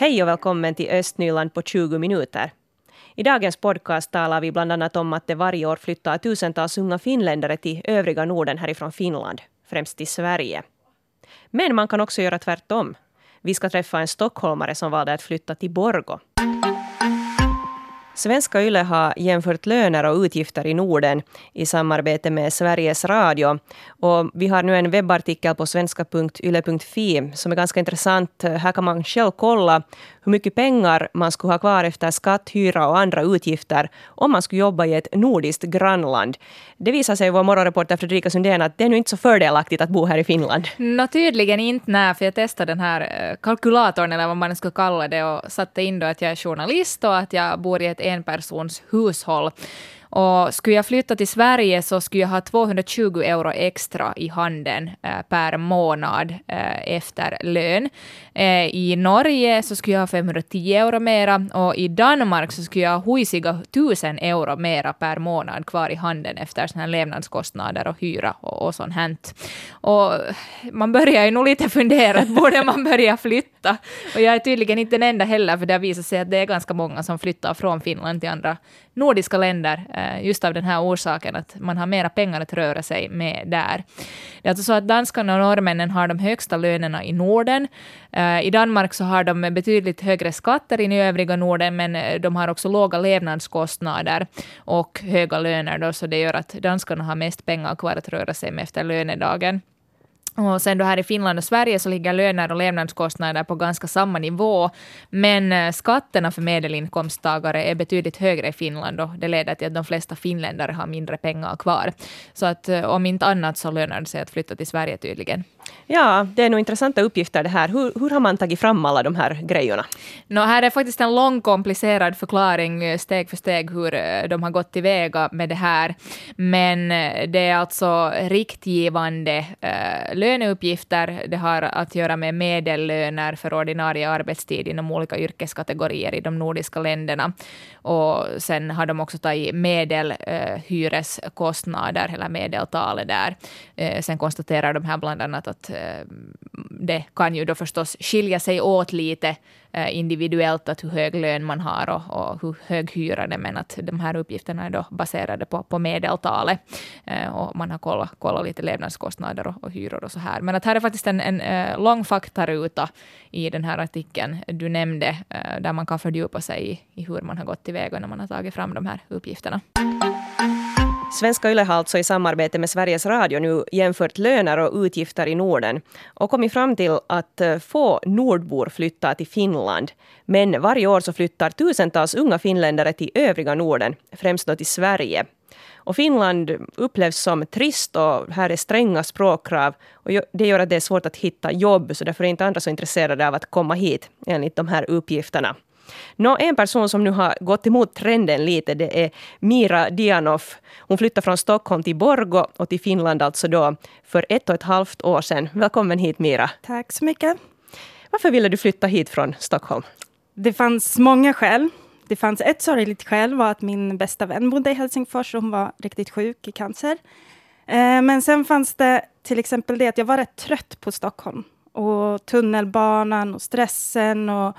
Hej och välkommen till Östnyland på 20 minuter. I dagens podcast talar vi bland annat om att det varje år flyttar tusentals unga finländare till övriga Norden härifrån Finland, främst till Sverige. Men man kan också göra tvärtom. Vi ska träffa en stockholmare som valde att flytta till Borgo. Svenska Yle har jämfört löner och utgifter i Norden i samarbete med Sveriges Radio. Och vi har nu en webbartikel på svenska.yle.fi som är ganska intressant. Här kan man själv kolla hur mycket pengar man skulle ha kvar efter skatt, hyra och andra utgifter om man skulle jobba i ett nordiskt grannland. Det visar sig vår morgonreporter Fredrika Sundén att det är nu inte så fördelaktigt att bo här i Finland. Nå, tydligen inte, nej, för jag testade den här eh, kalkylatorn, eller vad man ska kalla det, och satte in då att jag är journalist och att jag bor i ett enpersons hushåll. Och skulle jag flytta till Sverige så skulle jag ha 220 euro extra i handen eh, per månad eh, efter lön. Eh, I Norge så skulle jag ha 510 euro mera och i Danmark så skulle jag ha huisiga 1000 euro mera per månad kvar i handen efter såna här levnadskostnader och hyra och, och sånt hänt. Och man börjar ju nog lite fundera, borde man börja flytta? Och jag är tydligen inte den enda heller, för det har visat sig att det är ganska många som flyttar från Finland till andra nordiska länder Eh, just av den här orsaken att man har mera pengar att röra sig med där. Det är alltså så att danskarna och norrmännen har de högsta lönerna i Norden. Eh, I Danmark så har de betydligt högre skatter än i övriga Norden, men de har också låga levnadskostnader och höga löner, då, så det gör att danskarna har mest pengar kvar att röra sig med efter lönedagen. Och sen då här i Finland och Sverige så ligger löner och levnadskostnader på ganska samma nivå. Men eh, skatterna för medelinkomsttagare är betydligt högre i Finland och det leder till att de flesta finländare har mindre pengar kvar. Så att eh, om inte annat så lönar det sig att flytta till Sverige tydligen. Ja, det är nog intressanta uppgifter det här. Hur, hur har man tagit fram alla de här grejerna? No, här är faktiskt en lång komplicerad förklaring eh, steg för steg hur eh, de har gått tillväga med det här. Men eh, det är alltså riktgivande äh, löneuppgifter. Det har att göra med medellöner för ordinarie arbetstid inom olika yrkeskategorier i de nordiska länderna. Och sen har de också tagit medelhyreskostnader, eh, eller medeltalet där. Eh, sen konstaterar de här bland annat att att eh, det kan ju då förstås skilja sig åt lite eh, individuellt att hur hög lön man har och, och hur hög hyra det är, men att de här uppgifterna är då baserade på, på medeltalet. Eh, och man har kollat, kollat lite levnadskostnader och, och hyror och så här. Men att här är faktiskt en, en lång faktaruta i den här artikeln du nämnde, där man kan fördjupa sig i, i hur man har gått tillväga när man har tagit fram de här uppgifterna. Svenska Yle har alltså i samarbete med Sveriges Radio nu jämfört löner och utgifter i Norden och kommit fram till att eh, få nordbor flyttar till Finland. Men varje år så flyttar tusentals unga finländare till övriga Norden, främst då till Sverige. Och Finland upplevs som trist och här är stränga språkkrav. Och det gör att det är svårt att hitta jobb, så därför är inte andra så intresserade av att komma hit, enligt de här uppgifterna. Nå, en person som nu har gått emot trenden lite, det är Mira Dianov. Hon flyttade från Stockholm till Borgo och till Finland alltså då för ett och ett halvt år sedan. Välkommen hit Mira. Tack så mycket. Varför ville du flytta hit från Stockholm? Det fanns många skäl. Det fanns ett sorgligt skäl var att min bästa vän bodde i Helsingfors och hon var riktigt sjuk i cancer. Eh, men sen fanns det till exempel det att jag var rätt trött på Stockholm och tunnelbanan och stressen och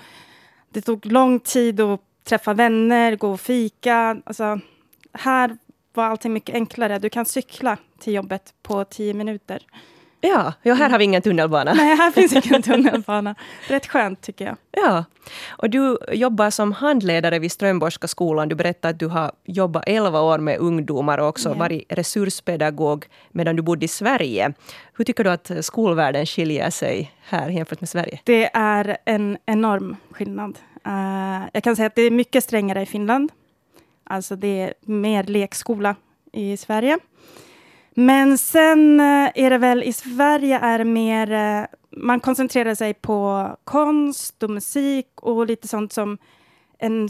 det tog lång tid att träffa vänner, gå och fika. Alltså, här var allting mycket enklare. Du kan cykla till jobbet på tio minuter. Ja, ja här har vi ingen tunnelbana. Nej, här finns ingen tunnelbana. Rätt skönt tycker jag. Ja. Och du jobbar som handledare vid Strömborska skolan. Du berättade att du har jobbat 11 år med ungdomar och också ja. varit resurspedagog medan du bodde i Sverige. Hur tycker du att skolvärlden skiljer sig här jämfört med Sverige? Det är en enorm skillnad. Uh, jag kan säga att det är mycket strängare i Finland. Alltså det är mer lekskola i Sverige. Men sen eh, är det väl i Sverige är det mer, eh, man koncentrerar sig på konst och musik och lite sånt som en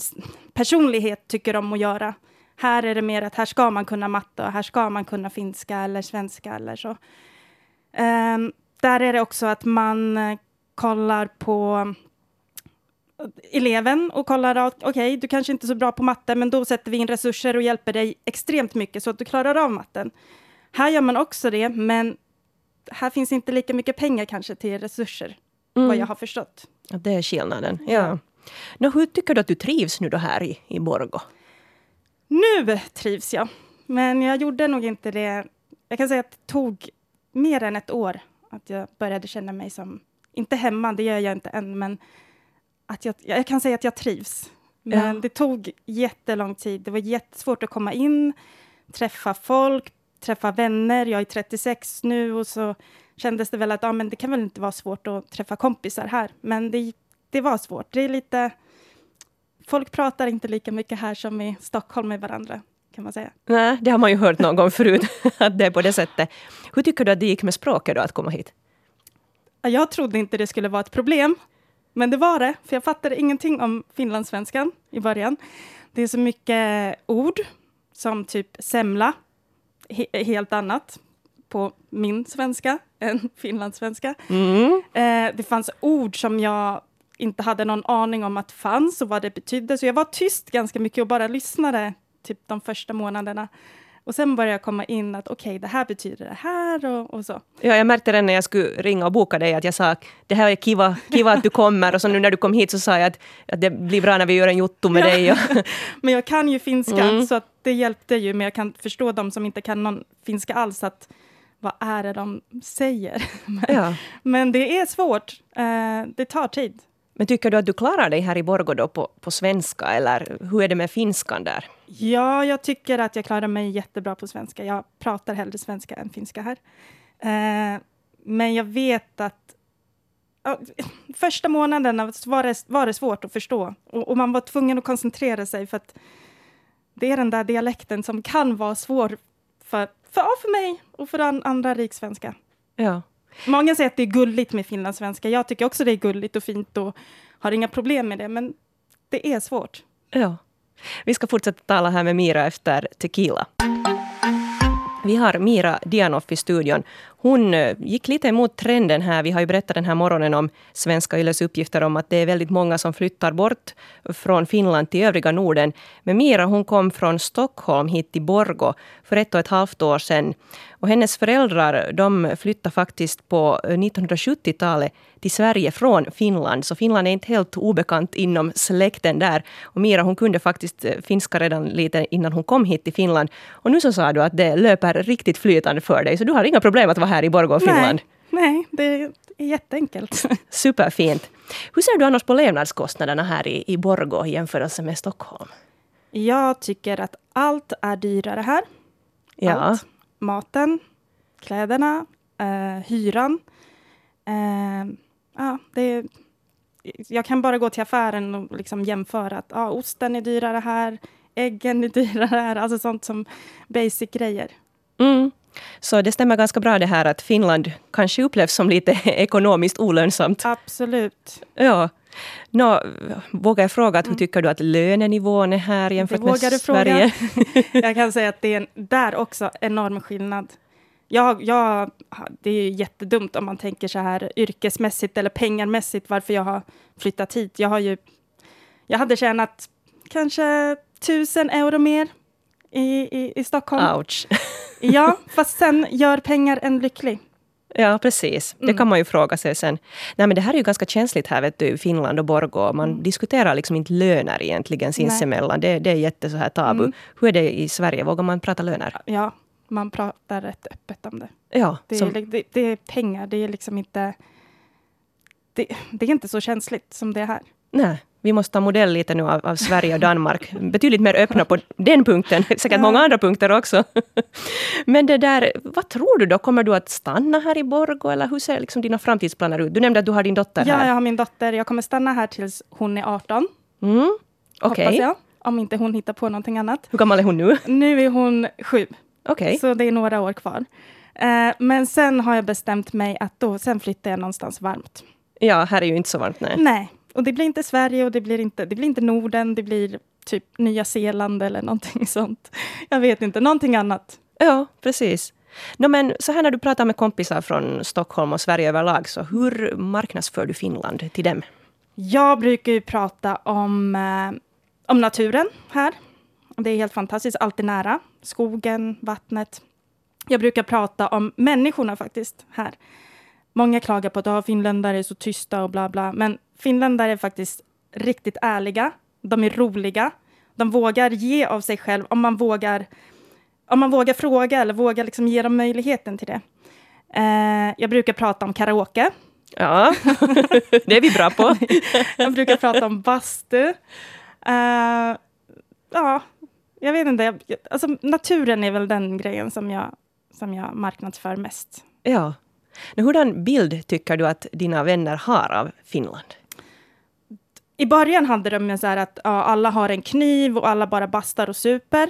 personlighet tycker om att göra. Här är det mer att här ska man kunna matte och här ska man kunna finska eller svenska eller så. Um, där är det också att man eh, kollar på eleven och kollar att okej, okay, du kanske inte är så bra på matte, men då sätter vi in resurser och hjälper dig extremt mycket så att du klarar av matten. Här gör man också det, men här finns inte lika mycket pengar kanske till resurser. mm. vad jag har förstått. det är skillnaden, ja. ja. Nå, hur tycker du att du trivs nu då här i, i Borgo? Nu trivs jag, men jag gjorde nog inte det. Jag kan säga att det tog mer än ett år att jag började känna mig som, inte hemma, det gör jag inte än, men att jag, jag kan säga att jag trivs. Men ja. det tog jättelång tid. Det var jättesvårt att komma in, träffa folk, träffa vänner. Jag är 36 nu och så kändes det väl att ja, men det kan väl inte vara svårt att träffa kompisar här. Men det, det var svårt. Det är lite... Folk pratar inte lika mycket här som i Stockholm med varandra. Kan man säga. Nej, det har man ju hört någon gång förut, att det är på det sättet. Hur tycker du att det gick med språket då, att komma hit? Jag trodde inte det skulle vara ett problem. Men det var det, för jag fattade ingenting om finlandssvenskan i början. Det är så mycket ord, som typ semla, he helt annat på min svenska än finlandssvenska. Mm. Eh, det fanns ord som jag inte hade någon aning om att fanns och vad det betydde, så jag var tyst ganska mycket och bara lyssnade typ de första månaderna. Och sen började jag komma in att okej, okay, det här betyder det här och, och, så. Ja, jag märkte det när jag skulle ringa och boka dig att jag sa det här är kiva, kiva att du kommer och så nu när du kom hit så sa jag att, att det blir bra när vi gör en jotto med ja. dig. Och men jag kan ju finska mm. så att det hjälpte ju, men jag kan förstå de som inte kan någon finska alls att vad är det de säger? men, ja. men det är svårt, eh, det tar tid. Men tycker du att du klarar dig här i Borgå då på, på svenska eller hur är det med finskan där? Ja, jag tycker att jag klarar mig jättebra på svenska. Jag pratar hellre svenska än finska här. Eh, men jag vet att första månaden var det, var det svårt att förstå och, och, man var tvungen att koncentrera sig för att det är den där dialekten som kan vara svår för, för, för mig och för andra riksvenska. Ja. Många säger att det är gulligt med finlandssvenska. Jag tycker också det är gulligt och fint och har inga problem med det, men det är svårt. Ja. Vi ska fortsätta tala här med Mira efter Tequila. Vi har Mira Dianoff i studion. Hon eh, gick lite emot trenden här. Vi har ju berättat den här morgonen om Svenska Yles uppgifter om att det är väldigt många som flyttar bort från Finland till övriga Norden. Men Mira hon kom från Stockholm hit till Borgo för ett och ett halvt år sedan. Och hennes föräldrar de flyttade faktiskt på 1970-talet till Sverige från Finland. Så Finland är inte helt obekant inom släkten där. Och Mira hon kunde faktiskt eh, finska redan lite innan hon kom hit till Finland. Och nu så sa du att det löper riktigt flytande för dig. Så du har inga problem att vara här i Borgå, Finland? Nej, nej, det är jätteenkelt. Superfint. Hur ser du annars på levnadskostnaderna här i, i Borgå i jämförelse med Stockholm? Jag tycker att allt är dyrare här. Ja. Allt. Maten, kläderna, eh, hyran. Eh, ja, det jag kan bara gå till affären och liksom jämföra att ja, osten är dyrare här, äggen är dyrare här, alltså sånt som basic grejer. Mm. Så det stämmer ganska bra det här att Finland kanske upplevs som lite ekonomiskt olönsamt. Absolut. Ja. Nå, vågar jag fråga, att hur mm. tycker du att lönenivån är här jämfört med Sverige? jag kan säga att det är en, där också enorm skillnad. Jag, jag, det är jättedumt om man tänker så här yrkesmässigt eller pengarmässigt varför jag har flyttat hit. Jag har ju, jag hade tjänat kanske tusen euro mer i, i, i Stockholm. Ouch. ja, fast sen gör pengar en lycklig. Ja, precis. Det mm. kan man ju fråga sig sen. Nej, men det här är ju ganska känsligt här vet du, Finland och Borgå. Man mm. diskuterar liksom inte löner egentligen sinsemellan. Det, det är jätte så här tabu. Mm. Hur är det i Sverige? Vågar man prata löner? Ja, man pratar rätt öppet om det. Ja, det, som... är, det, det är pengar, det är liksom inte... Det, det, är inte så känsligt som det är här. Nej vi måste ta modell lite nu av, av, Sverige och Danmark. Betydligt mer öppna på den punkten. Säkert ja. många andra punkter också. Men det där, vad tror du då? Kommer du att stanna här i Borgå eller hur ser liksom dina framtidsplaner ut? Du nämnde att du har din dotter ja, här. Ja, jag har min dotter. Jag kommer stanna här tills hon är 18. Mm. Okay. Hoppas jag. Om inte hon hittar på någonting annat. Hur gammal är hon nu? Nu är hon sju. Okay. Så det är några år kvar. Uh, men sen har jag bestämt mig att då, sen flyttar jag någonstans varmt. Ja, här är ju inte så varmt. Nej. nej. Och det blir inte Sverige och det blir inte, det blir inte Norden, det blir typ Nya Zeeland eller någonting sånt. Jag vet inte, någonting annat. Ja, precis. No, men så här när du pratar med kompisar från Stockholm och Sverige överlag, så hur marknadsför du Finland till dem? Jag brukar ju prata om, eh, om naturen här. Det är helt fantastiskt, allt är nära. Skogen, vattnet. Jag brukar prata om människorna faktiskt här Många klagar på att ah, finländare är så tysta och bla bla. Men finländare är faktiskt riktigt ärliga. De är roliga. De vågar ge av sig själv om man vågar, om man vågar fråga eller vågar liksom ge dem möjligheten till det. Eh, jag brukar prata om karaoke. Ja, det är vi bra på. jag brukar prata om bastu. Uh, ja, jag vet inte. Alltså, naturen är väl den grejen som jag, som jag marknadsför mest. Ja. Hurdan bild tycker du att dina vänner har av Finland? I början hade de så här att ja, alla har en kniv och alla bara bastar och super.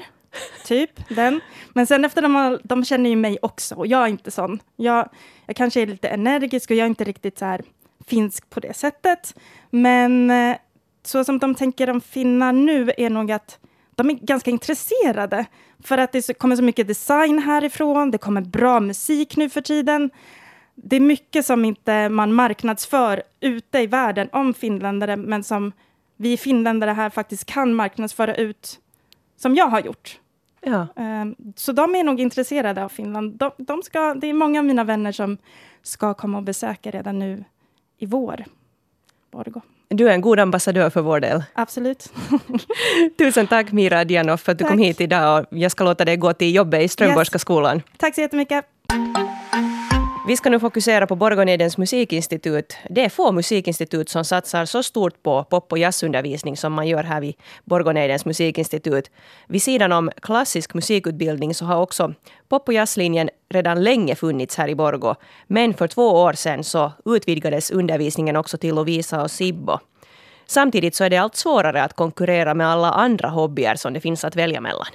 Typ den. Men sen efter de, de känner ju mig också och jag är inte sån. Jag, jag kanske är lite energisk och jag är inte riktigt så här finsk på det sättet. Men eh, så som de tänker om finnar nu är nog att de är ganska intresserade. För att det kommer så mycket design härifrån, det kommer bra musik nu för tiden. Det är mycket som inte man marknadsför ute i världen om finländare, men som vi finländare här faktiskt kan marknadsföra ut, som jag har gjort. Ja. Ehm, så de är nog intresserade av Finland. De, de ska, det är många av mina vänner som ska komma och besöka redan nu i vår. Borgå. Du är en god ambassadör för vår del. Absolut. Tusen tack Mira Dianoff för att du tack. kom hit idag och jag ska låta dig gå till jobbet i Strömborgska yes. skolan. Tack så jättemycket. Vi ska nu fokusera på Borgånedens musikinstitut. Det är få musikinstitut som satsar så stort på pop och jazzundervisning som man gör här vid Borgånedens musikinstitut. Vid sidan om klassisk musikutbildning så har också pop och jazzlinjen redan länge funnits här i Borgå. Men för två år sedan så utvidgades undervisningen också till Lovisa och Sibbo. Samtidigt så är det allt svårare att konkurrera med alla andra hobbyer som det finns att välja mellan.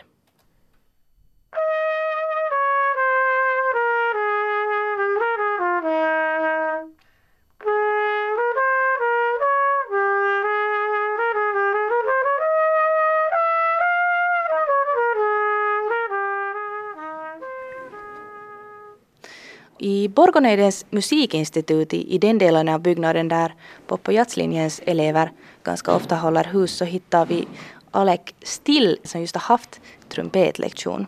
Borgonöjdens musikinstitut, i, den delen av byggnaden där pop och jazzlinjens elever ganska ofta håller hus, så hittar vi Alec Still som just har haft trumpetlektion.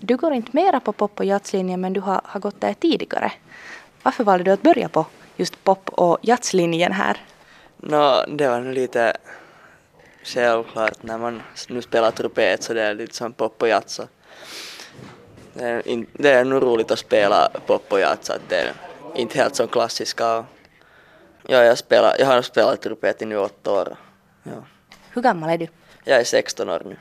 Du går inte mera på pop och jazzlinjen men du har, har gått där tidigare. Varför valde du att börja på just pop och jazzlinjen här? No, det var nog lite självklart när man nu spelar trumpet så det är lite som pop och jazz. Det är, in, det är nog roligt att spela pop och jazz, att det är inte helt som klassiska. Ja, jag, spelar, jag har spelat trumpet i nu åtta år. Ja. Hur gammal är du? Jag är 16 år nu.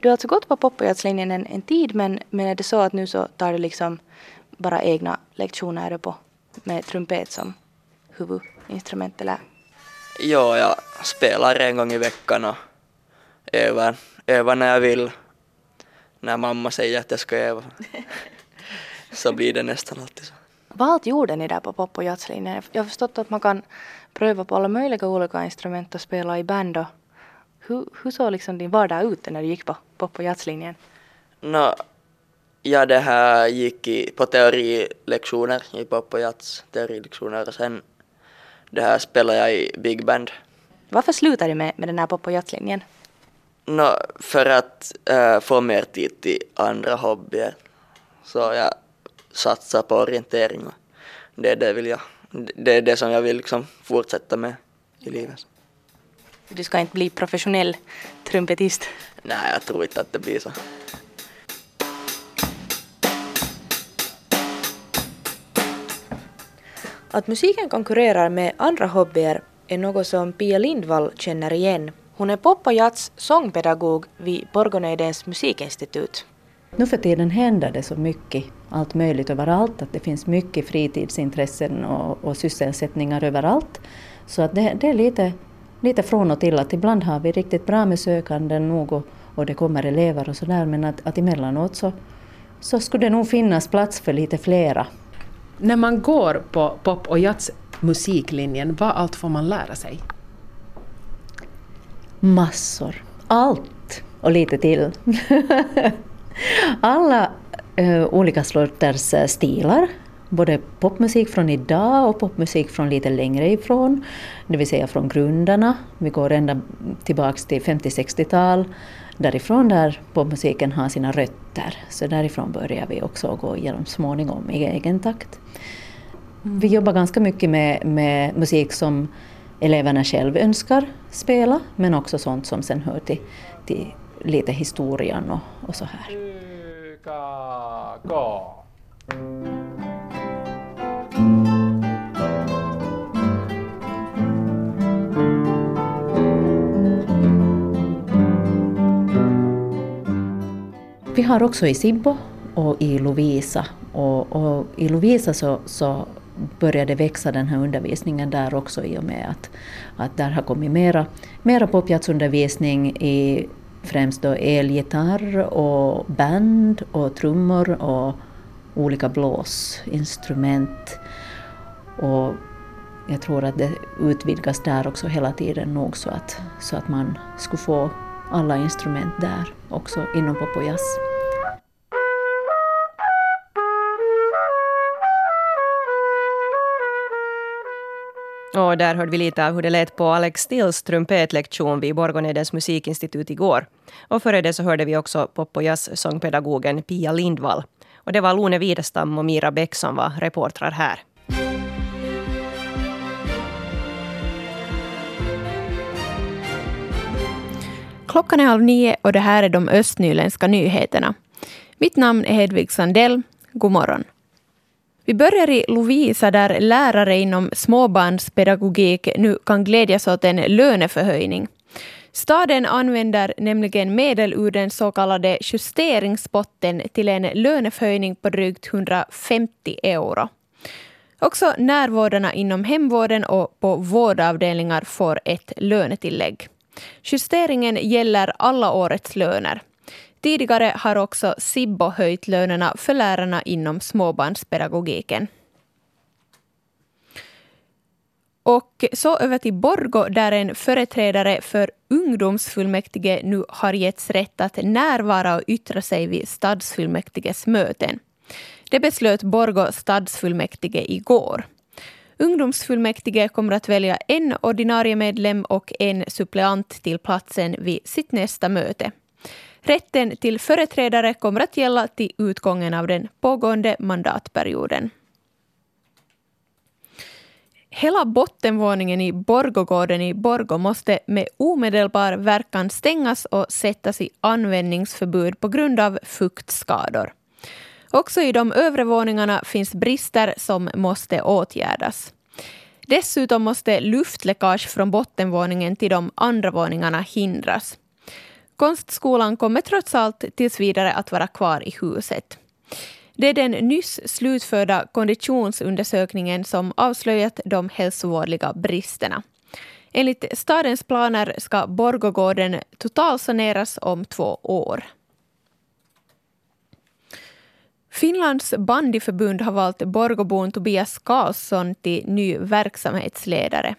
Du har alltså gått på pop och jazzlinjen en, en tid men, men är det så att nu så tar du liksom bara egna lektioner på med trumpet som huvudinstrument eller? Ja, jag spelar en gång i veckan och övar, övar när jag vill när mamma säger att jag ska öva så blir det nästan alltid så. Vad allt gjorde ni där på pop och jazzlinjen? Jag har förstått att man kan pröva på alla möjliga olika instrument och spela i band. Och hur, hur såg liksom din vardag ut när du gick på pop och jazzlinjen? No, ja, det här gick i, på teorilektioner i pop och jazz, teorilektioner och sen det här spelade jag i big band. Varför slutade du med, med den här pop och jazzlinjen? No, för att äh, få mer tid till andra hobbyer. Så jag satsar på orientering. Det är det, vill jag, det, är det som jag vill liksom fortsätta med i livet. Du ska inte bli professionell trumpetist? Nej, jag tror inte att det blir så. Att musiken konkurrerar med andra hobbyer är något som Pia Lindvall känner igen hon är pop och jazz sångpedagog vid Borgonöjdens musikinstitut. Nu för tiden händer det så mycket, allt möjligt överallt, att det finns mycket fritidsintressen och, och sysselsättningar överallt. Så att det, det, är lite, lite från och till att ibland har vi riktigt bra med sökande nog och, och det kommer elever och sådär men att, att emellanåt så, så skulle det nog finnas plats för lite flera. När man går på pop och jazzmusiklinjen, vad allt får man lära sig? Massor. Allt och lite till. Alla uh, olika sorters eh, stilar. Både popmusik från idag och popmusik från lite längre ifrån. Det vill säga från grundarna. Vi går ända tillbaks till 50-60-tal. Därifrån där popmusiken har sina rötter. Så därifrån börjar vi också gå igenom småningom i egen takt. Vi jobbar ganska mycket med, med musik som eleverna själva önskar spela, men också sånt som sen hör till, till lite historien och, och så här. Vi har också i Sibbo och i Lovisa. Och, och i Lovisa så, så började växa den här undervisningen där också i och med att, att där har kommit mera, mera popjazzundervisning i främst då elgitarr och band och trummor och olika blåsinstrument. Och jag tror att det utvidgas där också hela tiden nog så att, så att man skulle få alla instrument där också inom pop och jazz. Och där hörde vi lite av hur det lät på Alex Stills trumpetlektion vid Borgånedens musikinstitut igår. Och före det så hörde vi också pop och jazzsångpedagogen Pia Lindvall. Och det var Lone Widestam och Mira Bäck som var reportrar här. Klockan är halv nio och det här är de östnyländska nyheterna. Mitt namn är Hedvig Sandell. God morgon. Vi börjar i Lovisa där lärare inom småbarnspedagogik nu kan glädjas åt en löneförhöjning. Staden använder nämligen medel ur den så kallade justeringspotten till en löneförhöjning på drygt 150 euro. Också närvårdarna inom hemvården och på vårdavdelningar får ett lönetillägg. Justeringen gäller alla årets löner. Tidigare har också Sibbo höjt lönerna för lärarna inom småbarnspedagogiken. Och så över till Borgo där en företrädare för ungdomsfullmäktige nu har getts rätt att närvara och yttra sig vid stadsfullmäktiges möten. Det beslöt Borgo stadsfullmäktige igår. Ungdomsfullmäktige kommer att välja en ordinarie medlem och en suppleant till platsen vid sitt nästa möte. Rätten till företrädare kommer att gälla till utgången av den pågående mandatperioden. Hela bottenvåningen i Borgogården i Borgo måste med omedelbar verkan stängas och sättas i användningsförbud på grund av fuktskador. Också i de övre våningarna finns brister som måste åtgärdas. Dessutom måste luftläckage från bottenvåningen till de andra våningarna hindras. Konstskolan kommer trots allt tills vidare att vara kvar i huset. Det är den nyss slutförda konditionsundersökningen som avslöjat de hälsovårdliga bristerna. Enligt stadens planer ska Borgogården totalsaneras om två år. Finlands bandyförbund har valt Borgobon Tobias Karlsson till ny verksamhetsledare.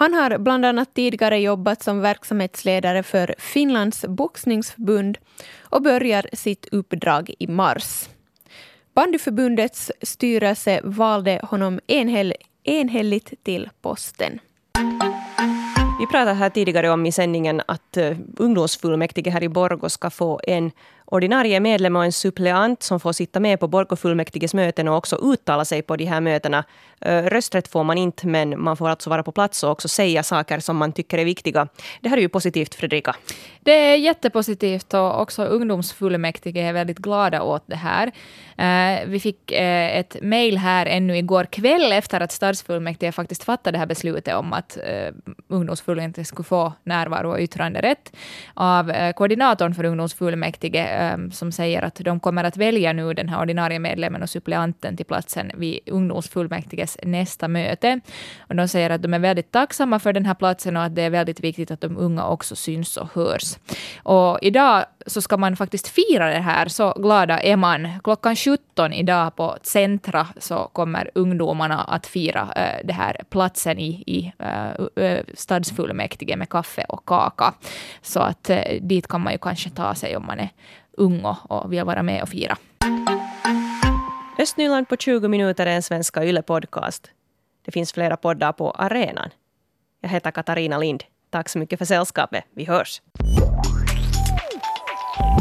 Han har bland annat tidigare jobbat som verksamhetsledare för Finlands boxningsförbund och börjar sitt uppdrag i mars. Bandyförbundets styrelse valde honom enhäll, enhälligt till posten. Vi pratade här tidigare om i sändningen att eh, ungdomsfullmäktige här i Borgå ska få en ordinarie medlem och en suppleant som får sitta med på Borgåfullmäktiges möten och också uttala sig på de här mötena. Rösträtt får man inte, men man får alltså vara på plats och också säga saker som man tycker är viktiga. Det här är ju positivt, Fredrika. Det är jättepositivt och också ungdomsfullmäktige är väldigt glada åt det här. Vi fick ett mejl här ännu igår kväll efter att stadsfullmäktige faktiskt fattade det här beslutet om att ungdomsfullmäktige skulle få närvaro och yttranderätt av koordinatorn för ungdomsfullmäktige Ehm, som säger att de kommer att välja nu den här ordinarie medlemmen och suppleanten till platsen vid ungdomsfullmäktiges nästa möte. Och de säger att de är väldigt tacksamma för den här platsen och att det är väldigt viktigt att de unga också syns och hörs. Och idag så ska man faktiskt fira det här, så glada är man. Klockan 17 idag på Centra så kommer ungdomarna att fira äh, det här platsen i, i äh, stadsfullmäktige med kaffe och kaka. Så att äh, dit kan man ju kanske ta sig om man är ung och vill vara med och fira. Östnyland på 20 minuter är en svenska YLE-podcast. Det finns flera poddar på arenan. Jag heter Katarina Lind. Tack så mycket för sällskapet. Vi hörs. Thank you.